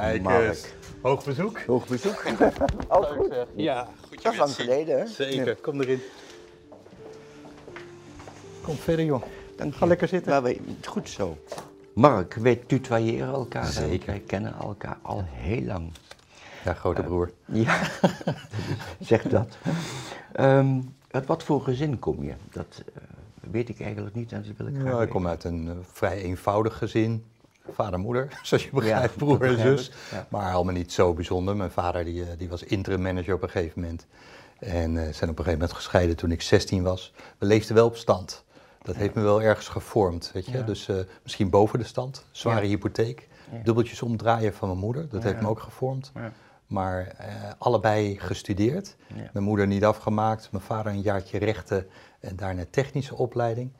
Kijk Mark. eens. Hoog bezoek. Hoog bezoek. Al goed. Ja, goed Dat is lang geleden, hè? Zeker, kom erin. Kom verder, joh. Dank Ga lekker zitten. Maar goed zo. Mark, wij tutoyeren elkaar. Zeker. Wij kennen elkaar al heel lang. Ja, grote broer. Ja, zeg dat. Ehm, uit wat voor gezin kom je? Dat eh, weet ik eigenlijk niet en dat wil ik graag Ja, ik kom uit een eh, vrij eenvoudig gezin. Vader, moeder, zoals je begrijpt, broer en zus. ja. Maar allemaal niet zo bijzonder. Mijn vader die, eh, die was interim manager op een gegeven moment. En eh, zijn op een gegeven moment gescheiden toen ik 16 was. We leefden wel op stand. Dat heeft me wel ergens gevormd, weet je. Dus eh, misschien boven de stand, zware hypotheek. Dubbeltjes omdraaien van mijn moeder, dat heeft me ook gevormd. Maar allebei gestudeerd. Ja. Mijn moeder niet afgemaakt, mijn vader een jaartje rechten en daarna technische opleiding.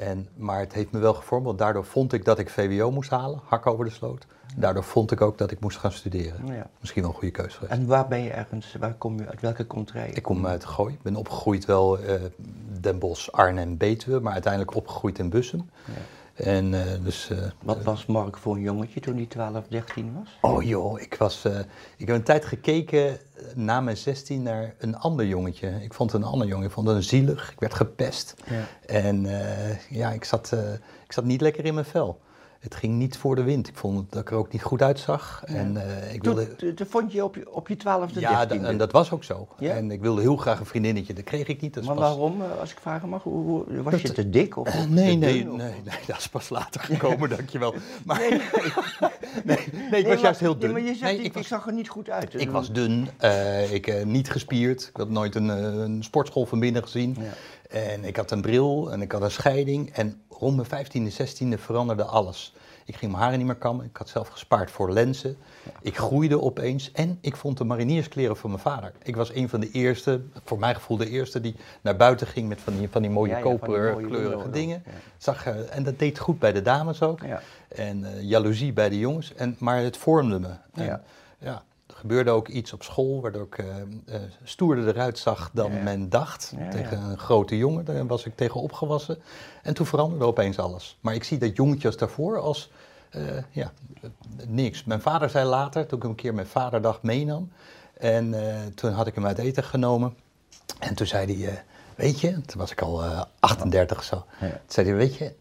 En, maar het heeft me wel gevormd, want daardoor vond ik dat ik VWO moest halen, hak over de sloot. Daardoor vond ik ook dat ik moest gaan studeren. Ja. Misschien wel een goede keuze geweest. En waar ben je ergens, waar kom je, uit welke contrij? Ik kom uit Gooi, ik ben opgegroeid wel eh Den Bosch, Arnhem, Betuwe, maar uiteindelijk opgegroeid in Bussum. Ja. En eh, dus... eh, Wat was Mark voor een jongetje toen hij 12, 13 was? Oh joh, ik, was, eh, ik heb een tijd gekeken na mijn 16 naar een ander jongetje. Ik vond een ander jongen, ik vond hem zielig, ik werd gepest. Ja. En ja, ik zat, ik zat niet lekker in mijn vel. Het ging niet voor de wind. Ik vond dat ik er ook niet goed uitzag. En eh, ik wilde... toen- toen vond je op je, op je 12e, Ja, 13e. da- en dat was ook zo. Ja? En ik wilde heel graag een vriendinnetje. Dat kreeg ik niet. Dat maar pas- waarom, eh, als ik vragen mag? Hoe, hoe- was je te dik? Of, Eh, nee, nee, dun, of- nee, nee, dat is pas later gekomen, dankjewel. Maar Nee, nee. nee, nee, ik was maar- juist heel nee, dun. maar je zegt, ik, ik was zag er niet goed uit. Ik was dun, eh, ik niet gespierd. Ik had nooit een, een sportschool van binnen gezien. En ik had een bril en ik had een scheiding. En rond mijn 15e, 16e veranderde alles. Ik ging mijn haren niet meer kammen. Ik had zelf gespaard voor lenzen. Ik groeide opeens. En ik vond de marinierskleren van mijn vader. Ik was een van de eerste, voor mijn gevoel de eerste, die naar buiten ging met van die, van die mooie Ja, ja, koperkleurige dingen. Zag, eh, en dat deed goed bij de dames ook. En eh, jaloezie bij de jongens. En, maar het vormde me. En, Ja. Gebeurde ook iets op school waardoor ik eh, eh, stoerder eruit zag dan Ja, men dacht. Ja, tegen een grote jongen, daar was ik tegen opgewassen. En toen veranderde opeens alles. Maar ik zie dat jongetjes daarvoor als eh, ja, niks. Mijn vader zei later, toen ik hem een keer mijn vaderdag meenam. En toen had ik hem uit eten genomen. En toen zei hij, weet je, toen was ik al eh, 38 of zo. Toen zei hij, weet je,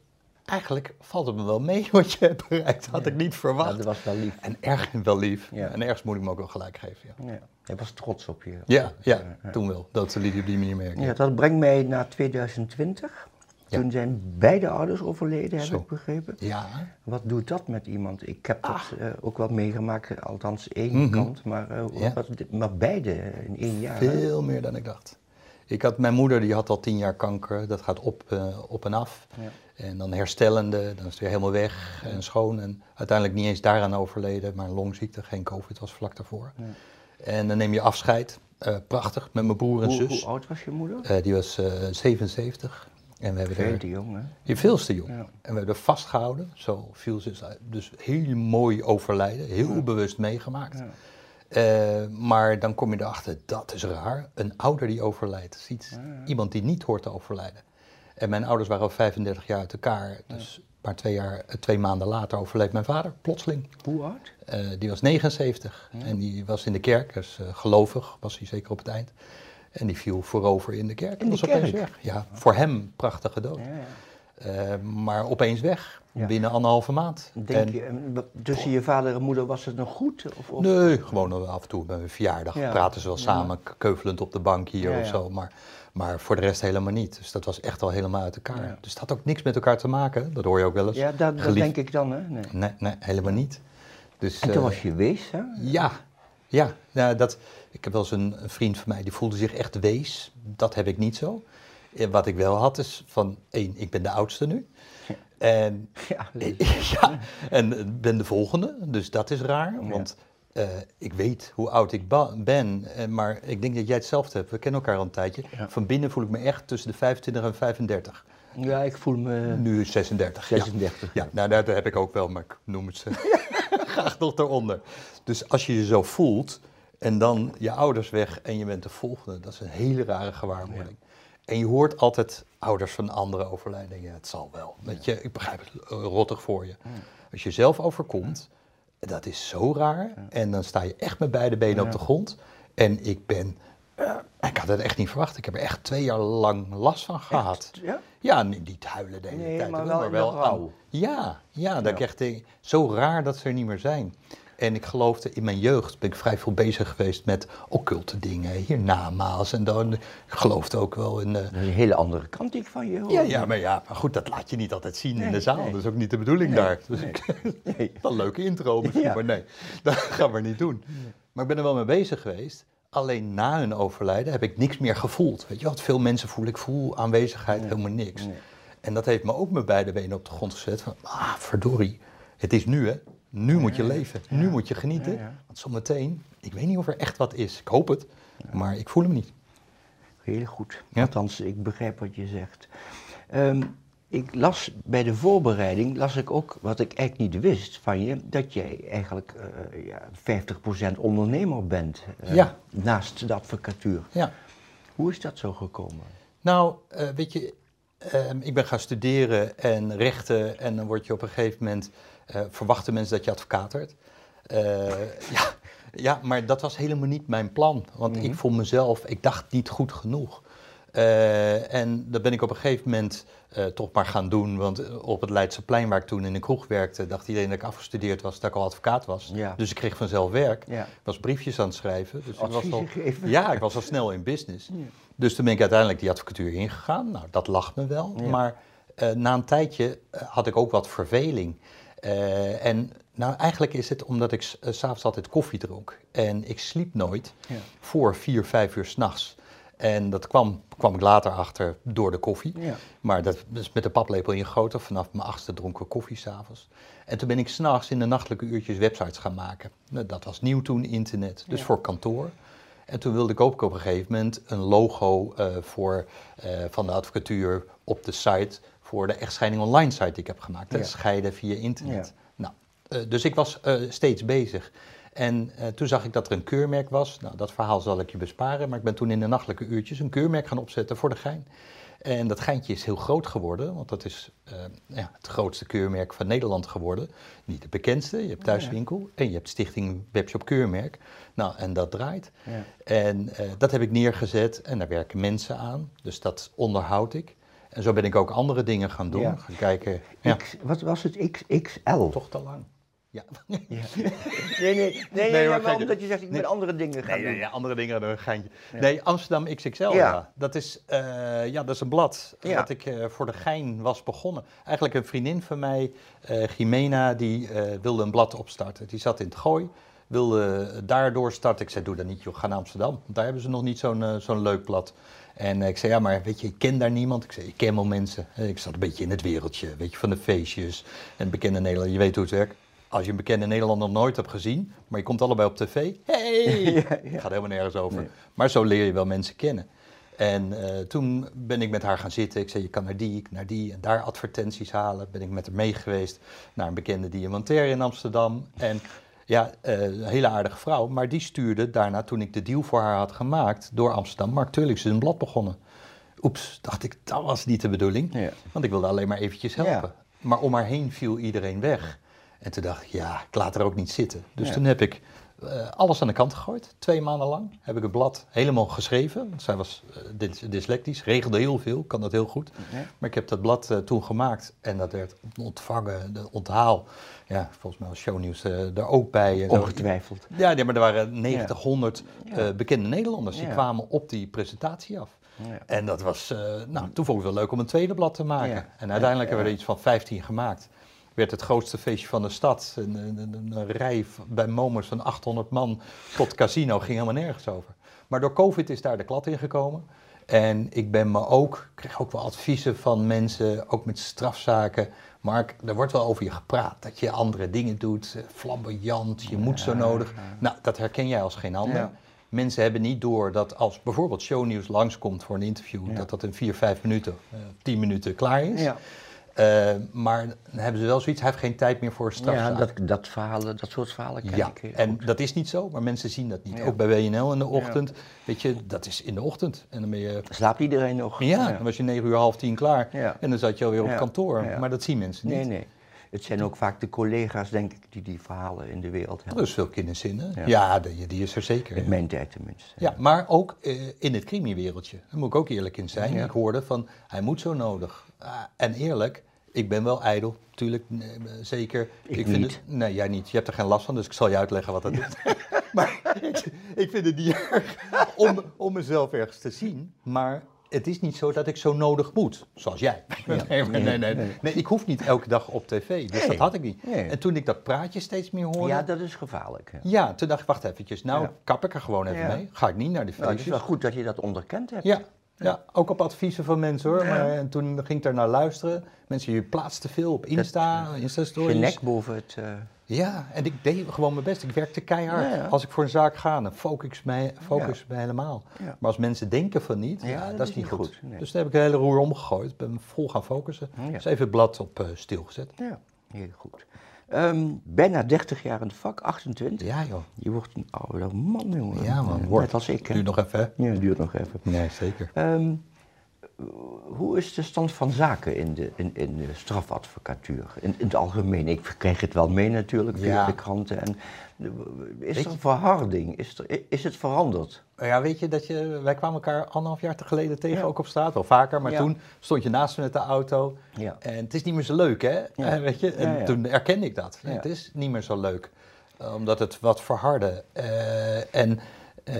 eigenlijk valt het me wel mee wat je hebt bereikt. Had ik niet Ja, verwacht. dat was wel lief. En ergens wel lief. Ja. En ergens moet ik me ook wel gelijk geven. Ja, Ja. Hij was trots op je. ja, ja, toen wel. Dat liet hij op die manier merken. Ja, dat brengt mij naar 2020. Ja. Toen zijn beide ouders overleden, heb Zo. ik begrepen. Ja, Wat doet dat met iemand? Ik heb dat eh, ook wel meegemaakt, althans één Mhm. kant, maar, eh, wat, maar beide in één jaar. veel meer dan ik dacht. Ik had, mijn moeder die had al tien jaar kanker. Dat gaat op, eh, op en af. Ja. En dan herstellende, dan is het weer helemaal weg en schoon. En uiteindelijk niet eens daaraan overleden, maar een longziekte, geen covid, was vlak daarvoor. Ja. En dan neem je afscheid. Eh, prachtig, met mijn broer en Hoe, zus. hoe oud was je moeder? Eh, die was eh 77. En we hebben Veel te jong, hè? Je veel te jong. En we hebben er vastgehouden. Zo viel ze uit. Dus heel mooi overlijden. Heel bewust meegemaakt. Ja. Eh, maar dan kom je erachter, dat is raar. Een ouder die overlijdt. is iets, Iemand die niet hoort te overlijden. En mijn ouders waren al 35 jaar uit elkaar. Dus maar twee, jaar, eh, twee maanden later overleed mijn vader, plotseling. Hoe oud? Eh, die was 79 en die was in de kerk, dus gelovig was hij zeker op het eind. En die viel voorover in de kerk. In de was opeens kerk? weg. Ja, voor hem prachtige dood. Eh, maar opeens weg, Ja. binnen anderhalve maand. Denk En- je, tussen je vader en moeder was het nog goed? Of, of? Nee, gewoon af en toe bij mijn verjaardag Ja. praten ze wel samen, keuvelend op de bank hier of zo. Maar, maar voor de rest helemaal niet. Dus dat was echt al helemaal uit elkaar. Dus dat had ook niks met elkaar te maken. Dat hoor je ook wel eens. Ja, dat, denk ik dan, hè? Nee. Nee, nee, helemaal niet. Dus, En toen eh, was je wees, hè? Ja, ja. ja dat, ik heb wel eens een, een vriend van mij die voelde zich echt wees. Dat heb ik niet zo. Wat ik wel had is van, één, ik ben de oudste nu. En, Ja, ja, en ben de volgende, dus dat is raar. Want eh, ik weet hoe oud ik ben, eh, maar ik denk dat jij hetzelfde hebt. We kennen elkaar al een tijdje. Ja. Van binnen voel ik me echt tussen de 25 en 35. ja, ik voel me Nu 36. ja. 36. Ja, nou, dat heb ik ook wel, maar ik noem het ze graag nog eronder. Dus als je je zo voelt en dan je ouders weg en je bent de volgende, dat is een hele rare gewaarwording. En je hoort altijd ouders van anderen overlijden. Ja, het zal wel. Weet je, ik begrijp het eh, rottig voor je. Als je zelf overkomt, dat is zo raar. En dan sta je echt met beide benen op de grond. En ik ben, eh, ik had het echt niet verwacht. Ik heb er echt twee jaar lang last van gehad. Ja? Ja, niet huilen de hele Nee, tijd, maar hoor, wel maar wel Ja, ja, dat ik echt zo raar dat ze er niet meer zijn. En ik geloofde in mijn jeugd, ben ik vrij veel bezig geweest met occulte dingen, hiernamaals en dan. Ik geloofde ook wel in. eh, een hele andere kant die ik van je hoor. ja, ja, maar ja, maar goed, dat laat je niet altijd zien in de zaal. nee. Dat is ook niet de bedoeling daar. Dus ik, Nee. wel een leuke intro misschien, Ja. maar nee, dat gaan we niet doen. Maar ik ben er wel mee bezig geweest. Alleen na hun overlijden heb ik niks meer gevoeld. Weet je wat veel mensen voelen? Ik voel aanwezigheid, helemaal niks. En dat heeft me ook met beide benen op de grond gezet. Van, ah, verdorie, het is nu hè. Nu moet je leven, nu moet je genieten. Want zometeen, ik weet niet of er echt wat is. Ik hoop het, maar ik voel hem niet. Heel goed. Ja. Althans, ik begrijp wat je zegt. Ehm, ik las bij de voorbereiding, las ik ook wat ik eigenlijk niet wist van je, dat jij eigenlijk eh ja, 50% ondernemer bent. eh, Ja. Naast de advocatuur. Ja. Hoe is dat zo gekomen? Nou, eh, weet je, ehm, ik ben gaan studeren en rechten en dan word je op een gegeven moment, eh, verwachten mensen dat je advocaat wordt. Eh, ja, ja, maar dat was helemaal niet mijn plan, want ik vond mezelf, ik dacht niet goed genoeg. Eh, en dat ben ik op een gegeven moment eh, toch maar gaan doen, want eh, op het Leidseplein waar ik toen in de kroeg werkte, dacht iedereen dat ik afgestudeerd was, dat ik al advocaat was. Ja. Dus ik kreeg vanzelf werk. Ja. Ik was briefjes aan het schrijven. Dus ik was al, geven. ja, ik was al snel in business. Dus toen ben ik uiteindelijk die advocatuur ingegaan. Nou, dat lag me wel. Ja. Maar eh, na een tijdje had ik ook wat verveling. En nou, eigenlijk is het omdat ik s'avonds altijd koffie dronk. En ik sliep nooit Ja. voor vier, vijf uur s'nachts. En dat kwam, kwam ik later achter door de koffie. Ja. Maar dat is met de paplepel ingegoten. Vanaf mijn achtste dronken koffie s'avonds. En toen ben ik s'nachts in de nachtelijke uurtjes websites gaan maken. Nou, Dat was nieuw toen, internet. Dus Ja. voor kantoor. En toen wilde ik ook op een gegeven moment een logo eh, voor, eh, van de advocatuur op de site voor de echtscheiding online site die ik heb gemaakt. Ja. Scheiden via internet. Nou, eh, dus ik was steeds bezig. En eh, toen zag ik dat er een keurmerk was. Nou, dat verhaal zal ik je besparen. Maar ik ben toen in de nachtelijke uurtjes een keurmerk gaan opzetten voor de gein. En dat geintje is heel groot geworden, want dat is eh, ja, het grootste keurmerk van Nederland geworden. Niet het bekendste, je hebt Thuiswinkel en je hebt Stichting Webshop Keurmerk. Nou, en dat draait. Ja. En eh, dat heb ik neergezet en daar werken mensen aan, dus dat onderhoud ik. En zo ben ik ook andere dingen gaan doen, gaan kijken. Ja, X, wat was het? XXL? toch te lang. Ja. Ja. Nee, nee, nee, nee, nee, maar omdat je zegt, ik Nee. ben andere dingen gaan Nee, nee, doen. ja, andere dingen dan een geintje. Nee, Amsterdam XXL, ja. Dat, is, eh, ja, dat is een blad dat ik eh, voor de gein was begonnen. Eigenlijk een vriendin van mij, eh Jimena, die wilde een blad opstarten. Die zat in het gooi, wilde daardoor starten. Ik zei, doe dat niet joh, ga naar Amsterdam. Daar hebben ze nog niet zo'n zo'n leuk blad. En ik zei, ja, maar weet je, ik ken daar niemand. Ik zei, ik ken wel mensen. Ik zat een beetje in het wereldje, weet je, van de feestjes en bekende Nederlander. Je weet hoe het werkt. Als je een bekende Nederlander nog nooit hebt gezien, maar je komt allebei op tv. Hey! Gaat helemaal nergens over. Nee. Maar zo leer je wel mensen kennen. En eh, toen ben ik met haar gaan zitten. Ik zei, je kan naar die, naar die en daar advertenties halen. Ben ik met haar mee geweest naar een bekende diamantair in Amsterdam. En ja, eh, een hele aardige vrouw. Maar die stuurde daarna, toen ik de deal voor haar had gemaakt, door Amsterdam, Mark Turlix is een blad begonnen. Oeps, dacht ik, dat was niet de bedoeling. Ja. Want ik wilde alleen maar eventjes helpen. Ja. Maar om haar heen viel iedereen weg. En toen dacht ik, ja, ik laat er ook niet zitten. Dus Ja. toen heb ik eh, alles aan de kant gegooid. Twee maanden lang heb ik het blad helemaal geschreven. Zij was dys- dyslectisch, regelde heel veel, kan dat heel goed. Maar ik heb dat blad eh, toen gemaakt en dat werd ontvangen, de onthaal. Ja, volgens mij was shownieuws er ook bij. Ongetwijfeld. Ja, nee, maar er waren 90, 100 Ja. eh, bekende Nederlanders. Die Ja. kwamen op die presentatie af. Ja. En dat was, nou, toen vond ik het wel leuk om een tweede blad te maken. En uiteindelijk hebben we er iets van 15 gemaakt. Werd het grootste feestje van de stad. Een, een, een, rij bij Momers van 800 man tot casino ging helemaal nergens over. Maar door COVID is daar de klad in gekomen. En ik ben me ook, krijg ook wel adviezen van mensen, ook met strafzaken. Mark, er wordt wel over je gepraat, dat je andere dingen doet, eh, flamboyant, je moet zo nodig. Nou, dat herken jij als geen ander. Ja. Mensen hebben niet door dat als bijvoorbeeld shownieuws langskomt voor een interview, Ja. dat dat in vier, vijf minuten, eh, tien minuten klaar is. Ja, Eh, maar dan hebben ze wel zoiets, hij heeft geen tijd meer voor ja strafzaken. dat, dat, verhalen, dat soort verhalen ken Ja, ik en goed. dat is niet zo, maar mensen zien dat niet. Ja. Ook bij WNL in de ochtend, weet je, dat is in de ochtend. En dan ben je, Slaapt iedereen nog? ja, dan was je negen uur, half tien klaar. Ja. En dan zat je alweer op Ja. kantoor. Ja. Maar dat zien mensen niet. Nee, nee. Het zijn ook vaak de collega's, denk ik, die die verhalen in de wereld Er hebben. is veel kinderzinnen. Ja. Ja, die, die is er zeker. In Ja, mijn tijd tenminste. Ja, maar ook eh, in het crimiwereldje. Daar moet ik ook eerlijk in zijn. Ja. Ik hoorde van, hij moet zo nodig. Ah, en eerlijk, ik ben wel ijdel, natuurlijk, eh, zeker. Ik vind niet. Het, nee, jij niet. Je hebt er geen last van, dus ik zal je uitleggen wat dat is. maar ik, ik vind het niet erg om, om mezelf ergens te zien. Maar het is niet zo dat ik zo nodig moet, zoals jij. Nee, nee, nee, nee, nee. Nee, ik hoef niet elke dag op tv, dus Nee. dat had ik niet. Nee. En toen ik dat praatje steeds meer hoorde... Ja, dat is gevaarlijk. hè. Ja, toen dacht ik, wacht eventjes, nou Ja. kap ik er gewoon even Ja. mee. Ga ik niet naar die Nou, het is feestjes. wel goed dat je dat onderkend hebt. ja, ja, ook op adviezen van mensen hoor. Maar, en toen ging ik daar naar luisteren. Mensen, je plaatst te veel op Insta, Insta-stories. Je nek boven het... eh, Ja, en ik deed gewoon mijn best. Ik werkte keihard. Ja, ja. Als ik voor een zaak ga, dan focus mij, focus mij helemaal. Maar als mensen denken van niet, Ja, ja, dat, is niet goed. nee. Dus toen heb ik de hele roer omgegooid. Ben vol gaan focussen. Dus even het blad op eh, stil gezet. ja, heel goed. Ehm, bijna 30 jaar in het vak, 28. Ja joh, Je wordt een oude man, jongen. Ja, man. Eh, Wordt. Net als ik. duurt nog even. hè? Ja, duurt nog even. Nee, zeker. Ehm, hoe is de stand van zaken in de, in, in de strafadvocatuur? In, in het algemeen. Ik krijg het wel mee natuurlijk via Ja. de kranten. En, eh, is Weet er verharding? Is, er, is het veranderd? Ja, weet je dat je, wij kwamen elkaar anderhalf jaar te geleden tegen, Ja. ook op straat, wel vaker, maar Ja. toen stond je naast me met de auto. Ja. En het is niet meer zo leuk, hè? Eh, weet je? En toen erkende ik dat. Het is niet meer zo leuk, eh, omdat het wat verhardde. Eh, en eh,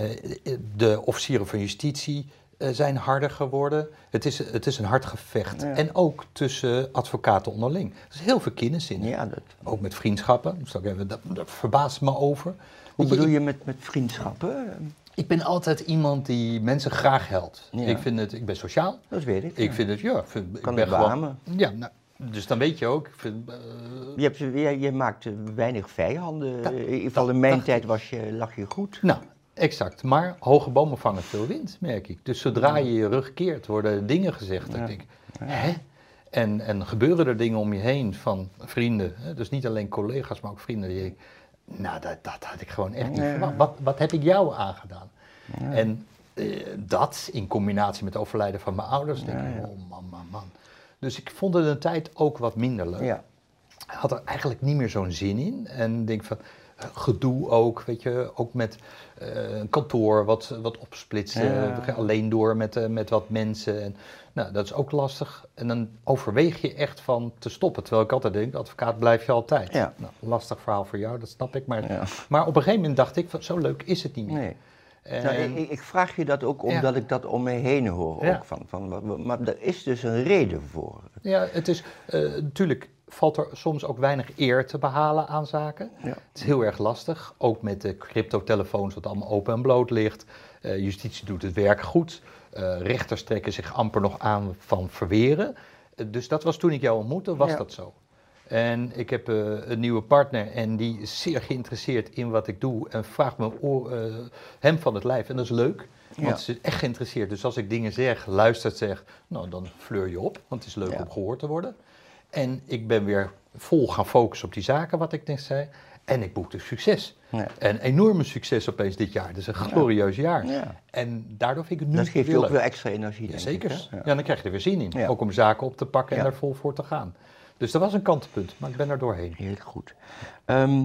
de officieren van justitie zijn harder geworden. Het is, het is een hard gevecht. En ook tussen advocaten onderling. Er is heel veel kennis in. Ja, dat, Ook met vriendschappen. Dus dat, dat, verbaast me over. hoe bedoel je met, met vriendschappen? Ik ben altijd iemand die mensen graag helpt. Ja. Ik, vind het, ik ben sociaal. Dat weet ik. Ik ja. vind het, ja, vind, ik Kan ben gewoon. Ja, nou, dus dan weet je ook. Vind, eh, Je, hebt, je, je maakt eh, weinig vijanden. Dat- in ieder geval in mijn tijd was je, lag je goed. nou, exact. Maar hoge bomen vangen veel wind, merk ik. Dus zodra je je rug keert, worden dingen gezegd. Dat Ja. ik denk, hè? En, en gebeuren er dingen om je heen van vrienden. Hè? Dus niet alleen collega's, maar ook vrienden. Die ik, nou, dat, dat had ik gewoon echt niet verwacht. Wat, wat heb ik jou aangedaan? En eh, dat in combinatie met het overlijden van mijn ouders, denk ik, oh man, man, man. Dus ik vond het een tijd ook wat minder leuk. Ja. Had er eigenlijk niet meer zo'n zin in. En denk van, gedoe ook, weet je, ook met eh, een kantoor wat, wat. Ja. Gaan alleen door met, eh, met wat mensen. En, nou, dat is ook lastig. En dan overweeg je echt van te stoppen. Terwijl ik altijd denk, advocaat blijf je altijd. Ja. Nou, lastig verhaal voor jou, dat snap ik. Maar, Ja. maar op een gegeven moment dacht ik, van, zo leuk is het niet meer. Nee. En- Nou, ik, ik- vraag je dat ook omdat ik dat om me heen hoor. Ja. Ook van, van, maar er is dus een reden voor. Ja, het is eh, natuurlijk valt er soms ook weinig eer te behalen aan zaken. Ja. Het is heel erg lastig, ook met de cryptotelefoons wat allemaal open en bloot ligt. Eh, justitie doet het werk goed. Eh, rechters trekken zich amper nog aan van verweren. Eh, dus dat was toen ik jou ontmoette, was Ja. dat zo. En ik heb een nieuwe partner en die is zeer geïnteresseerd in wat ik doe en vraagt me oor- hem van het lijf. En dat is leuk, want ze is echt geïnteresseerd. Dus als ik dingen zeg, luistert, zeg, nou dan fleur je op, want het is leuk om gehoord te worden. En ik ben weer vol gaan focussen op die zaken, wat ik net zei. En ik boekte succes. Ja. En enorme succes opeens dit jaar. Dus een glorieus jaar. Ja. En daardoor vind ik het nu Dat geeft je ook weer extra energie, zeker. Ja. dan krijg je er weer zin in. Ook om zaken op te pakken en daar vol voor te gaan. Dus dat was een kantelpunt, maar ik ben er doorheen. Heel goed. Ehm,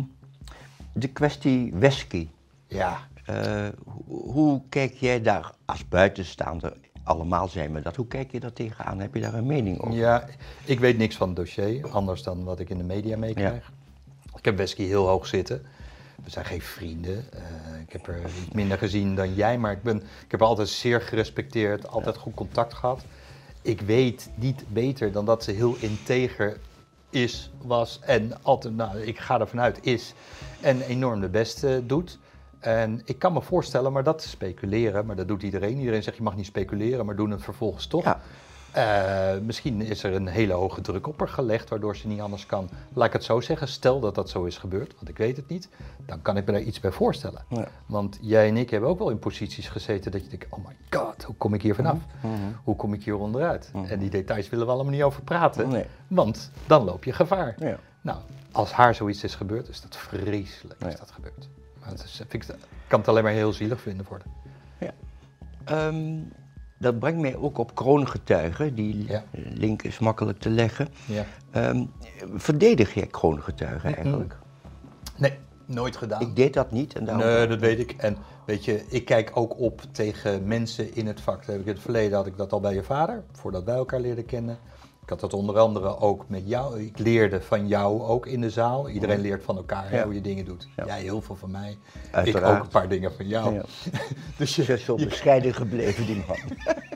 de kwestie whisky. Ja, Eh, hoe, hoe kijk jij daar als buitenstaander? Allemaal zijn we dat. Hoe kijk je daar tegenaan? Heb je daar een mening over? ja, ik weet niks van het dossier, anders dan wat ik in de media meekrijg. Ik heb Wesky heel hoog zitten. We zijn geen vrienden. Eh, ik heb er iets minder gezien dan jij, maar ik, ben, ik heb altijd zeer gerespecteerd, altijd goed contact gehad. Ik weet niet beter dan dat ze heel integer is, was en altijd, nou, ik ga ervan uit, is en enorm de beste doet. En ik kan me voorstellen, maar dat speculeren, maar dat doet iedereen. Iedereen zegt je mag niet speculeren, maar doen het vervolgens toch. Ja. Eh, misschien is er een hele hoge druk op haar gelegd, waardoor ze niet anders kan. Laat ik het zo zeggen, stel dat dat zo is gebeurd, want ik weet het niet, dan kan ik me daar iets bij voorstellen. Ja. Want jij en ik hebben ook wel in posities gezeten dat je denkt, oh my god, hoe kom ik hier vanaf? Mhm. Hoe kom ik hier onderuit? En die details willen we allemaal niet over praten, Nee. want dan loop je gevaar. Ja. Nou, als haar zoiets is gebeurd, is dat vreselijk Ja. is dat gebeurd. Maar het is, vind ik, kan het alleen maar heel zielig vinden worden. Ja. Ehm, dat brengt mij ook op kroongetuigen. Die Ja. link is makkelijk te leggen. Ja. Ehm, verdedig jij kroongetuigen eigenlijk? Nee, nooit gedaan. Ik deed dat niet en daarom... Nee, dat weet ik. En weet je, ik kijk ook op tegen mensen in het vak. Dat heb ik in het verleden had ik dat al bij je vader, voordat wij elkaar leerden kennen. Ik had dat onder andere ook met jou. Ik leerde van jou ook in de zaal. Iedereen leert van elkaar hè, Ja. hoe je dingen doet. Ja. Jij heel veel van mij. Uiteraard. Ik ook een paar dingen van jou. Ja. dus je, is zo je, bescheiden gebleven, die man.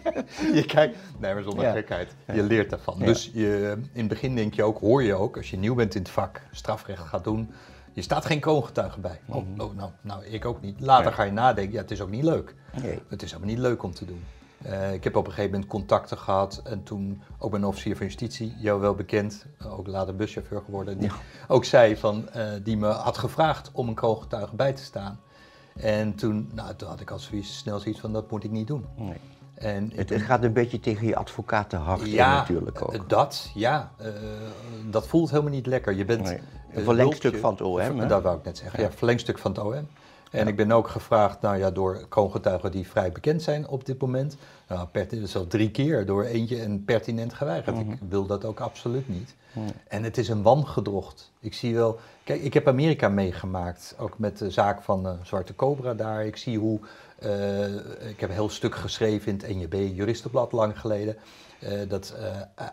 je kijkt, nee, maar zonder gekheid. Je leert daarvan. Dus je, in het begin denk je ook, hoor je ook, als je nieuw bent in het vak, strafrecht gaat doen, je staat geen kroongetuige bij. Oh, oh, nou, nou, ik ook niet. Later ga je nadenken, ja, het is ook niet leuk. Nee. Het is helemaal niet leuk om te doen. Eh, ik heb op een gegeven moment contacten gehad en toen ook bij een officier van justitie, jou wel bekend, ook later buschauffeur geworden, die ook zei van, eh, die me had gevraagd om een kroongetuige bij te staan. En toen, nou, toen had ik al zoiets, snel zoiets van, dat moet ik niet doen. Nee. En Het, het gaat een beetje tegen je advocatenhart in ja, natuurlijk ook. eh, dat, ja. dat voelt helemaal niet lekker. Je bent Nee. Een verlengstuk hulpje- van het OM, hè? Dat wou ik net zeggen. Ja, verlengstuk van het OM. En ik ben ook gevraagd, nou ja, door kroongetuigen die vrij bekend zijn op dit moment. Nou, pertinent, zelfs drie keer door eentje en pertinent geweigerd. Mhm. Ik wil dat ook absoluut niet. En het is een wangedrocht. Ik zie wel, kijk, ik heb Amerika meegemaakt, ook met de zaak van eh, Zwarte Cobra daar. Ik zie hoe, eh, ik heb een heel stuk geschreven in het NJB Juristenblad lang geleden. eh, dat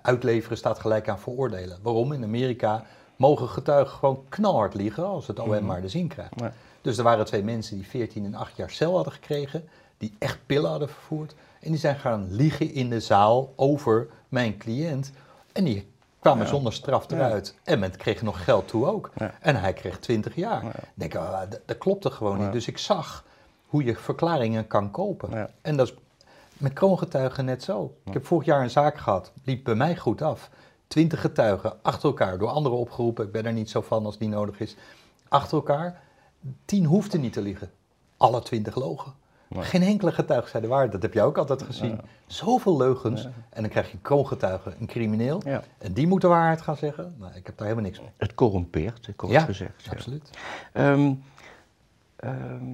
uitleveren staat gelijk aan veroordelen. Waarom? In Amerika mogen getuigen gewoon knalhard liegen als het OM maar de zin krijgt. Ja. Dus er waren twee mensen die 14 en 8 jaar cel hadden gekregen, die echt pillen hadden vervoerd. En die zijn gaan liegen in de zaal over mijn cliënt. En die kwamen zonder straf eruit. En men kreeg nog geld toe ook. Ja. En hij kreeg 20 jaar. Ik denk, ah, dat, dat klopte gewoon niet. Dus ik zag hoe je verklaringen kan kopen. En dat is met kroongetuigen net zo. Ik heb vorig jaar een zaak gehad, liep bij mij goed af. Twintig getuigen achter elkaar, door anderen opgeroepen. Ik ben er niet zo van als die nodig is. Achter elkaar. Tien hoefden niet te liegen. Alle twintig logen. Geen enkele getuige zei de waarheid. Dat heb jij ook altijd gezien. Zoveel leugens. En dan krijg je een kroongetuige, een crimineel. Ja. En die moet de waarheid gaan zeggen. Nou, ik heb daar helemaal niks mee. Het corrumpeert, kort Ja, gezegd. ja. absoluut. Ehm, ehm,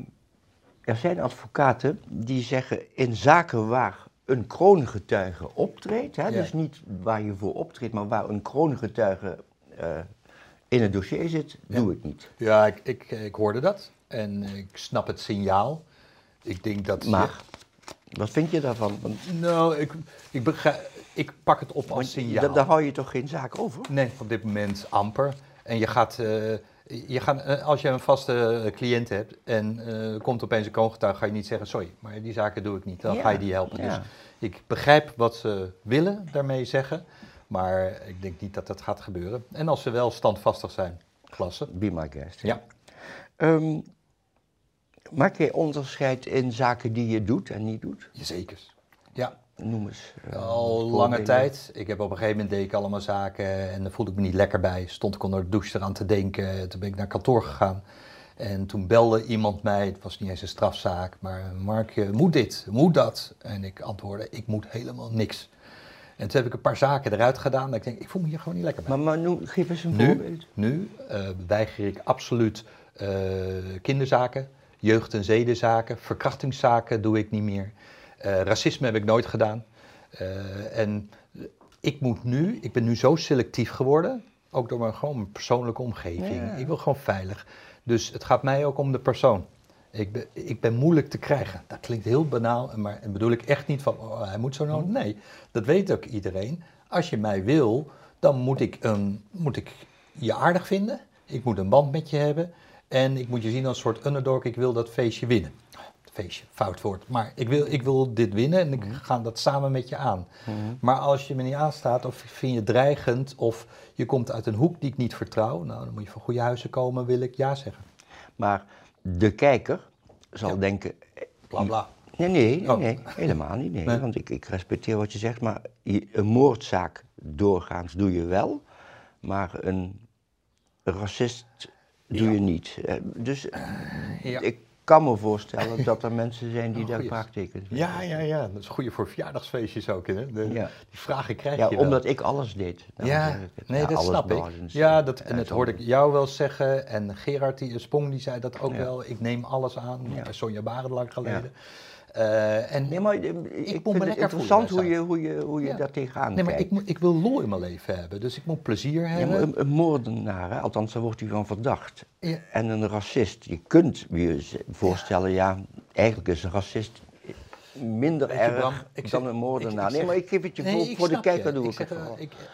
er zijn advocaten die zeggen in zaken waar een kroongetuige optreedt, hè, dus niet waar je voor optreedt, maar waar een kroongetuige eh, in het dossier zit, doe ik niet. Ja, ik, ik, ik hoorde dat. En ik snap het signaal. Ik denk dat... Maar, wat vind je daarvan? Want, Nou, ik, ik, begrijp, ik pak het op als want signaal. da- daar hou je toch geen zaak over? Nee, op dit moment amper. En je gaat, eh, je gaat eh, als je een vaste cliënt hebt en er komt opeens een kroongetuige, ga je niet zeggen, sorry, maar die zaken doe ik niet. Dan Ja, ga je die helpen. ja. Dus ik begrijp wat ze willen daarmee zeggen, maar ik denk niet dat dat gaat gebeuren. En als ze wel standvastig zijn, klasse. Be my guest. Ja. Ehm, maak jij onderscheid in zaken die je doet en niet doet? Jazeker. Ja, Noem eens. eh, Al lange tijd. Ik heb op een gegeven moment deed ik allemaal zaken en daar voelde ik me niet lekker bij. Stond ik onder de douche eraan te denken. Toen ben ik naar kantoor gegaan. En toen belde iemand mij, het was niet eens een strafzaak, maar Mark, je moet dit, moet dat. En ik antwoordde, ik moet helemaal niks. En toen heb ik een paar zaken eruit gedaan. Dat ik denk, ik voel me hier gewoon niet lekker bij. Maar, maar noem, geef eens een Nu, voorbeeld. nu eh, weiger ik absoluut eh, kinderzaken, jeugd- en zedenzaken, verkrachtingszaken doe ik niet meer. Eh, racisme heb ik nooit gedaan. En ik moet nu, ik ben nu zo selectief geworden, ook door mijn, gewoon mijn persoonlijke omgeving. Ja. Ik wil gewoon veilig. Dus het gaat mij ook om de persoon. Ik ben, ik ben moeilijk te krijgen. Dat klinkt heel banaal, maar bedoel ik echt niet van oh, hij moet zo nodig. Nee, dat weet ook iedereen. Als je mij wil, dan moet ik, een, moet ik je aardig vinden. Ik moet een band met je hebben. En ik moet je zien als een soort underdog. Ik wil dat feestje winnen. Feestje, fout woord. Maar ik wil, ik wil dit winnen en ik ga dat samen met je aan. Maar als je me niet aanstaat of vind je dreigend of je komt uit een hoek die ik niet vertrouw, nou dan moet je van goede huizen komen, wil ik ja zeggen. Maar de kijker zal Ja. denken... Bla bla. Nee, nee, nee, Oh. nee, helemaal niet. Nee, Nee. Want ik, ik respecteer wat je zegt, maar een moordzaak doorgaans doe je wel, maar een racist doe Ja. je niet. Eh, Dus eh, Ja. ik kan me voorstellen dat er mensen zijn die Oh, daar vraagtekens Ja, ja, ja. Dat is goed voor verjaardagsfeestjes ook. Hè? De, Ja. Die vragen krijg Ja, je omdat ik alles deed. Daarom Ja, ik nee, Ja, dat snap ik. Ja, dat, en dat hoorde ik jou wel zeggen. En Gerard die, Spong die zei dat ook wel. Ik neem alles aan. Sonja Barend lang geleden. Eh, en, Nee, maar eh, ik, lekker het voelen interessant hoe je, hoe je, hoe je Ja. daar tegenaan nee, maar kijkt. ik, ik wil lol in mijn leven hebben. Dus ik moet plezier hebben. een, een moordenaar, hè, althans daar wordt hij van verdacht. Ja. En een racist, je kunt je voorstellen, ja, eigenlijk is een racist minder erg Bram, ik dan zeg- een moordenaar. ik- ik nee, maar ik geef het je Nee, voor, de kijker doe ik, het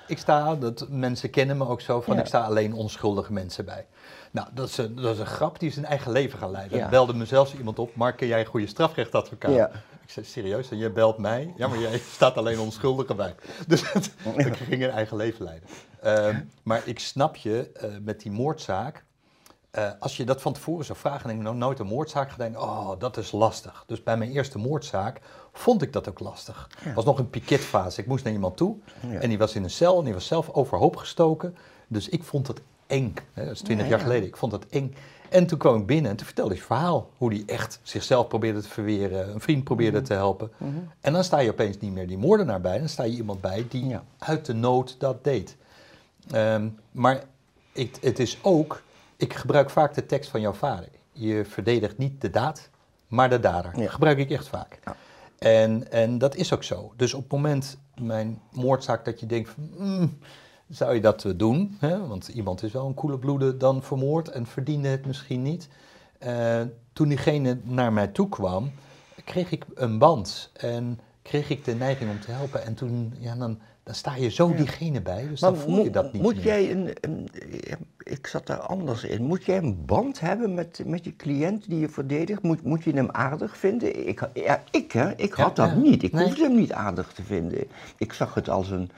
ik, sta, dat, mensen kennen me ook zo, van Ja. ik sta alleen onschuldige mensen bij. Nou, dat is, een, dat is een grap die zijn eigen leven gaan leiden. Ja. Belde me zelfs iemand op, Mark, ken jij een goede strafrechtadvocaat? Ja. Ik zei, serieus? En jij belt mij? Ja, maar jij staat alleen onschuldige bij. Dus ik ging een eigen leven leiden. Ehm, maar ik snap je, eh, met die moordzaak, eh, als je dat van tevoren zou vragen en ik heb nog nooit een moordzaak gedaan, oh, dat is lastig. Dus bij mijn eerste moordzaak vond ik dat ook lastig. Het was nog een piketfase. Ik moest naar iemand toe Ja. en die was in een cel en die was zelf overhoop gestoken. Dus ik vond het eng. Hè, dat is twintig Ja, jaar ja. geleden. Ik vond het eng. En toen kwam ik binnen en toen vertelde hij het verhaal. Hoe hij echt zichzelf probeerde te verweren, een vriend probeerde te helpen. En dan sta je opeens niet meer die moordenaar bij. Dan sta je iemand bij die uit de nood dat deed. Ehm, maar het is ook, ik gebruik vaak de tekst van jouw vader. Je verdedigt niet de daad, maar de dader. Ja. Dat gebruik ik echt vaak. Ja. En, en dat is ook zo. Dus op het moment, mijn moordzaak, dat je denkt van, mm, zou je dat eh, doen? Hè? Want iemand is wel een koele bloede dan vermoord en verdiende het misschien niet. Eh, toen diegene naar mij toe kwam, kreeg ik een band en kreeg ik de neiging om te helpen. En toen, ja, dan, dan sta je zo diegene bij, dus dan voel je dat niet moet meer. jij een, een, ik zat daar anders in, moet jij een band hebben met, met je cliënt die je verdedigt? Moet, moet je hem aardig vinden? Ik, ja, ik, hè, ik had dat niet. Ik Nee. hoefde hem niet aardig te vinden. Ik zag het als een,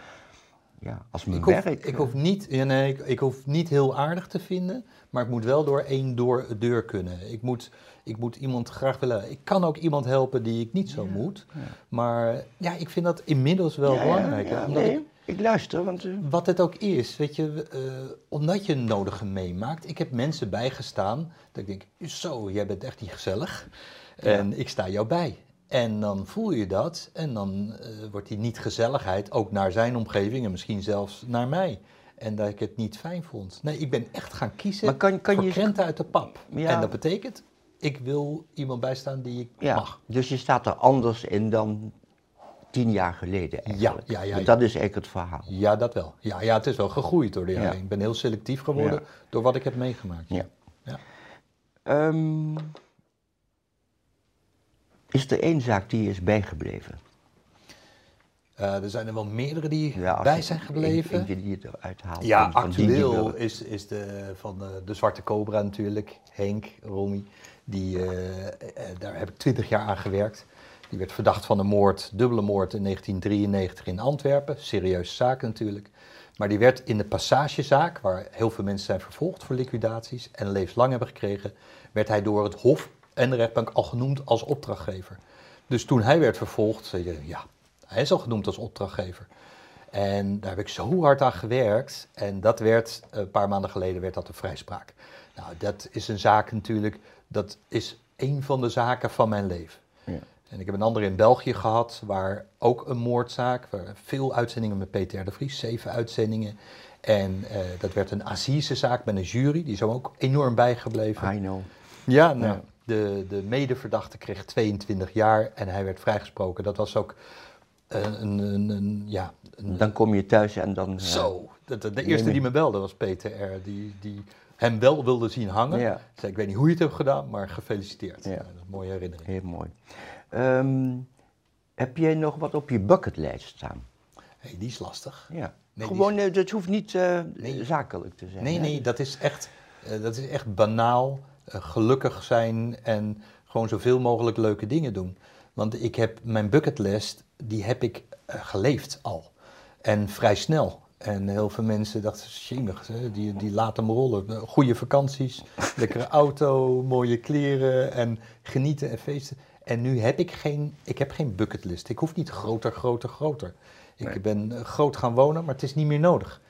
ja, als mijn Ik hoef, werk. ik, hoef niet, ja, nee, ik, ik hoef niet heel aardig te vinden, maar ik moet wel door één door deur kunnen. Ik moet, ik moet iemand graag willen. Ik kan ook iemand helpen die ik niet zo moet. Maar ja, ik vind dat inmiddels wel belangrijk. nee, ik- ik luister, want... eh, wat het ook is, weet je, eh, omdat je een nodige meemaakt. Ik heb mensen bijgestaan dat ik denk, zo, jij bent echt niet gezellig. En ik sta jou bij. En dan voel je dat en dan eh, wordt die niet-gezelligheid ook naar zijn omgeving en misschien zelfs naar mij. En dat ik het niet fijn vond. Nee, ik ben echt gaan kiezen Maar kan- kan voor je- uit de pap. Ja. En dat betekent, ik wil iemand bijstaan die ik ja, mag. dus je staat er anders in dan tien jaar geleden eigenlijk. ja, ja, ja. Dat is eigenlijk het verhaal. Ja, dat wel. Ja, ja het is wel gegroeid door de jaren. Ik ben heel selectief geworden door wat ik heb meegemaakt. Ja. Ja. Is er één zaak die is bijgebleven? Eh, er zijn er wel meerdere die Ja, bij zijn gebleven. Eentje die je eruit haalt. ja, van- van die die actueel is, is de, van de, de Zwarte Cobra natuurlijk, Henk, Romy. Die, eh, eh, daar heb ik twintig jaar aan gewerkt. Die werd verdacht van een moord, dubbele moord in 1993 in Antwerpen. Serieuze zaak natuurlijk. Maar die werd in de passagezaak, waar heel veel mensen zijn vervolgd voor liquidaties en levenslang hebben gekregen, werd hij door het Hof en de rechtbank al genoemd als opdrachtgever. Dus toen hij werd vervolgd, zei je, ja, hij is al genoemd als opdrachtgever. En daar heb ik zo hard aan gewerkt. En dat werd, een paar maanden geleden, werd dat een vrijspraak. Nou, dat is een zaak natuurlijk, dat is een van de zaken van mijn leven. Ja. En ik heb een andere in België gehad, waar ook een moordzaak, waar veel uitzendingen met Peter R. de Vries, zeven uitzendingen. En eh, dat werd een assisezaak met een jury, die is hem ook enorm bijgebleven. I know. Ja, nou, Ja. De, de medeverdachte kreeg 22 jaar en hij werd vrijgesproken. Dat was ook een, een, een, een- ja, een, Dan kom je thuis en dan... eh, zo. De, de, de Nee, eerste nee. die me belde was Peter R. Die, die hem wel wilde zien hangen. Ja. Ik zei, ik weet niet hoe je het hebt gedaan, maar gefeliciteerd. Ja. Dat is een mooie herinnering. Heel mooi. Ehm, heb jij nog wat op je bucketlijst staan? Hey, die is lastig. Ja. die Gewoon, eh, dat hoeft niet eh, Nee. zakelijk te zijn. Nee, hè? nee, dat is echt, eh, dat is echt banaal. Eh, gelukkig zijn en gewoon zoveel mogelijk leuke dingen doen. Want ik heb mijn bucketlist, die heb ik eh, geleefd al. En vrij snel. En heel veel mensen dachten, jemig, die, die laten hem rollen. Goede vakanties, lekkere auto, mooie kleren en genieten en feesten. En nu heb ik geen, ik heb geen bucketlist. Ik hoef niet groter, groter, groter. Ik Nee. ben eh, groot gaan wonen, maar het is niet meer nodig.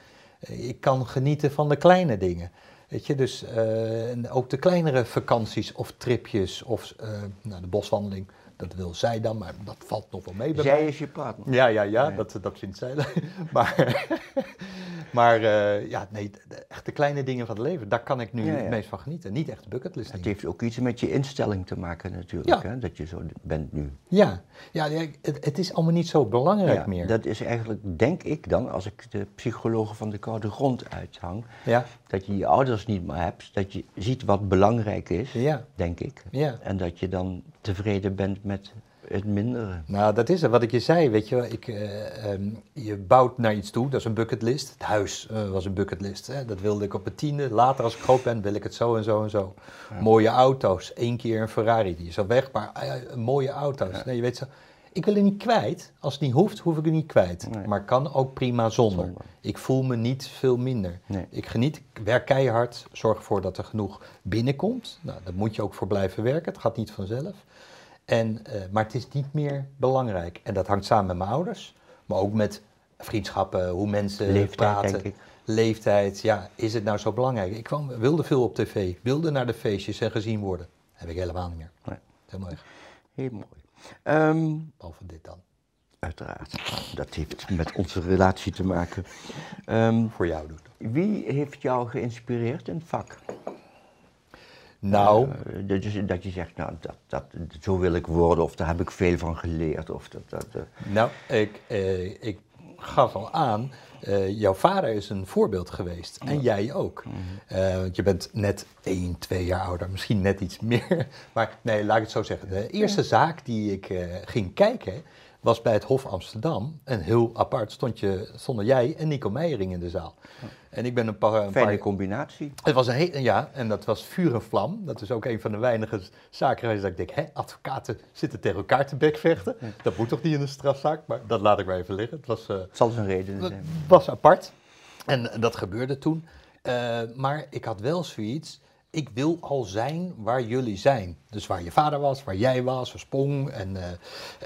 Eh, Ik kan genieten van de kleine dingen. Weet je, dus en ook de kleinere vakanties of tripjes of nou, de boswandeling. Dat wil zij dan, maar dat valt nog wel mee bij mij. Zij is je partner. Ja, ja, ja, Ja. Dat, dat vindt zij. maar maar eh, ja, nee, echt de kleine dingen van het leven, daar kan ik nu Ja, ja. het meest van genieten. Niet echt bucketlist Het heeft ook iets met je instelling te maken natuurlijk, Ja. hè? dat je zo bent nu. Ja, ja ja, het, het is allemaal niet zo belangrijk meer. Dat is eigenlijk, denk ik dan, als ik de psychologen van de koude grond uithang, dat je je ouders niet meer hebt, dat je ziet wat belangrijk is, denk ik. ja. En dat je dan tevreden bent met het mindere. Nou, dat is het. Wat ik je zei, weet je wel. Ik, eh, ehm, je bouwt naar iets toe, dat is een bucketlist. Het huis eh, was een bucketlist. Hè. Dat wilde ik op mijn tiende. Later, als ik groot ben, wil ik het zo en zo en zo. Mooie auto's. Eén keer een Ferrari, die is al weg, maar eh, mooie auto's. Nee, je weet zo. Ik wil er niet kwijt. Als het niet hoeft, hoef ik er niet kwijt. Nee. Maar kan ook prima zonder. Zonder. Ik voel me niet veel minder. Nee. Ik geniet, ik werk keihard, zorg ervoor dat er genoeg binnenkomt. Nou, daar moet je ook voor blijven werken. Het gaat niet vanzelf. En, eh, maar het is niet meer belangrijk. En dat hangt samen met mijn ouders, maar ook met vriendschappen, hoe mensen Leeftijd, praten. Leeftijd, ja, is het nou zo belangrijk? Ik kwam, wilde veel op tv, wilde naar de feestjes en gezien worden. heb ik helemaal niet meer. Nee. Helemaal weg. Heel mooi. Ehm, Behalve dit dan. uiteraard, dat heeft met onze relatie te maken. Ehm, Voor jou doen. wie heeft jou geïnspireerd in het vak? Nou, Eh, dat, je, dat je zegt, nou, dat, dat, zo wil ik worden, of daar heb ik veel van geleerd. Of dat, dat, eh, Nou, ik, eh, ik gaf al aan, eh, jouw vader is een voorbeeld geweest. En jij ook. Eh, want je bent net één, twee jaar ouder, misschien net iets meer. Maar nee, laat ik het zo zeggen. De eerste zaak die ik ging kijken, was bij het Hof Amsterdam. En heel apart stond je, stonden jij en Nico Meijering in de zaal. En ik ben een paar... een fijne paar combinatie. het was een heel, ja, en dat was vuur en vlam. Dat is ook een van de weinige zaken dat ik denk, hè, advocaten zitten tegen elkaar te bekvechten. Dat moet toch niet in een strafzaak, maar dat laat ik maar even liggen. Het was, eh, Het zal zijn reden zijn. was apart. En dat gebeurde toen. Eh, maar ik had wel zoiets, ik wil al zijn waar jullie zijn. Dus waar je vader was, waar jij was, waar Spong en, eh,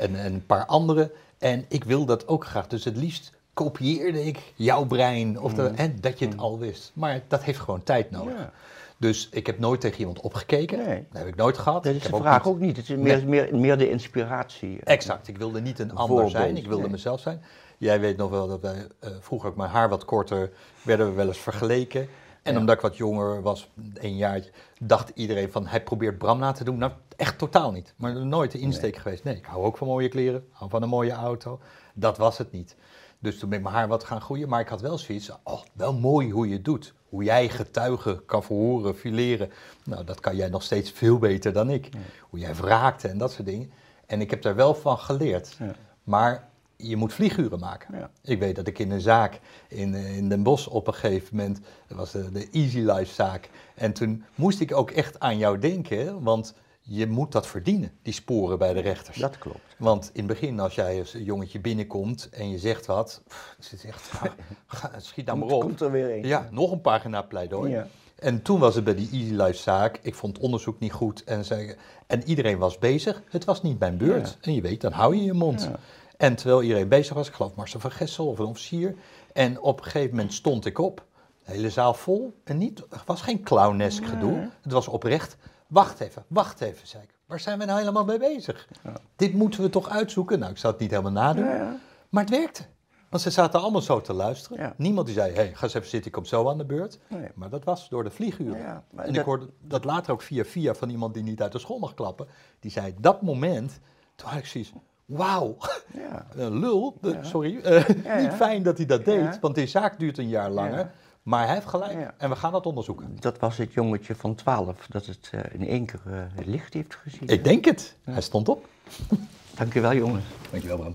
en, en een paar anderen. En ik wil dat ook graag. Dus het liefst kopieerde ik jouw brein, of de, en dat je het al wist. Maar dat heeft gewoon tijd nodig. Ja. Dus ik heb nooit tegen iemand opgekeken. Nee. Dat heb ik nooit gehad. Dat is de ook vraag niet- ook niet. Het is meer, Nee. meer, meer de inspiratie. Exact, ik wilde niet een ander voorbeeld, zijn, ik wilde nee. mezelf zijn. Jij weet nog wel dat wij eh, vroeger ook mijn haar wat korter, werden we wel eens vergeleken. En omdat ik wat jonger was, een jaartje, dacht iedereen van hij probeert Bram na te doen. Nou, echt totaal niet. Maar nooit de insteek geweest. Nee, ik hou ook van mooie kleren, hou van een mooie auto. Dat was het niet. Dus toen ben ik mijn haar wat gaan groeien. Maar ik had wel zoiets, oh, wel mooi hoe je het doet. Hoe jij getuigen kan verhoren, fileren. Nou, dat kan jij nog steeds veel beter dan ik. Hoe jij wraakte en dat soort dingen. En ik heb daar wel van geleerd. Ja. Maar je moet vlieguren maken. Ja. Ik weet dat ik in een zaak in, eh, in Den Bosch op een gegeven moment, dat was de, de Easy Life zaak. En toen moest ik ook echt aan jou denken, want je moet dat verdienen, die sporen bij de rechters. Dat klopt. Want in het begin, als jij als jongetje binnenkomt en je zegt wat, pff, echt, ga- ga- schiet nou maar op. Komt er weer een. Ja, nog een pagina pleidooi. Ja. En toen was het bij die Easy Life zaak. Ik vond het onderzoek niet goed. En, zei, en iedereen was bezig. Het was niet mijn beurt. Ja. En je weet, dan hou je je mond. Ja. En terwijl iedereen bezig was, ik geloof Marcel van Gessel of een officier. En op een gegeven moment stond ik op. De hele zaal vol. En niet, het was geen clownesk gedoe. Het was oprecht. Wacht even, wacht even, zei ik. Waar zijn we nou helemaal mee bezig? Dit moeten we toch uitzoeken? Nou, ik zou het niet helemaal nadoen. Ja, ja. Maar het werkte. Want ze zaten allemaal zo te luisteren. Niemand die zei, hey, ga eens even zitten, ik kom zo aan de beurt. Nee. Maar dat was door de vlieguren. En dat- ik hoorde dat later ook via via van iemand die niet uit de school mag klappen. Die zei, dat moment, toen had ik zoiets, wauw, Ja. lul, de- sorry. eh, Ja, niet fijn dat hij dat deed, Ja. want die zaak duurt een jaar langer. Ja. Maar hij heeft gelijk Ja. en we gaan dat onderzoeken. Dat was het jongetje van 12 dat het eh, in één keer eh, het licht heeft gezien. Ik denk het. Hij stond op. Dankjewel jongen. Dankjewel Bram.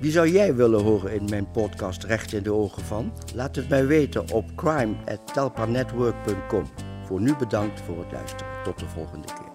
Wie zou jij willen horen in mijn podcast Recht in de Ogen van? Laat het mij weten op crime.telpanetwork.com. Voor nu bedankt voor het luisteren. Tot de volgende keer.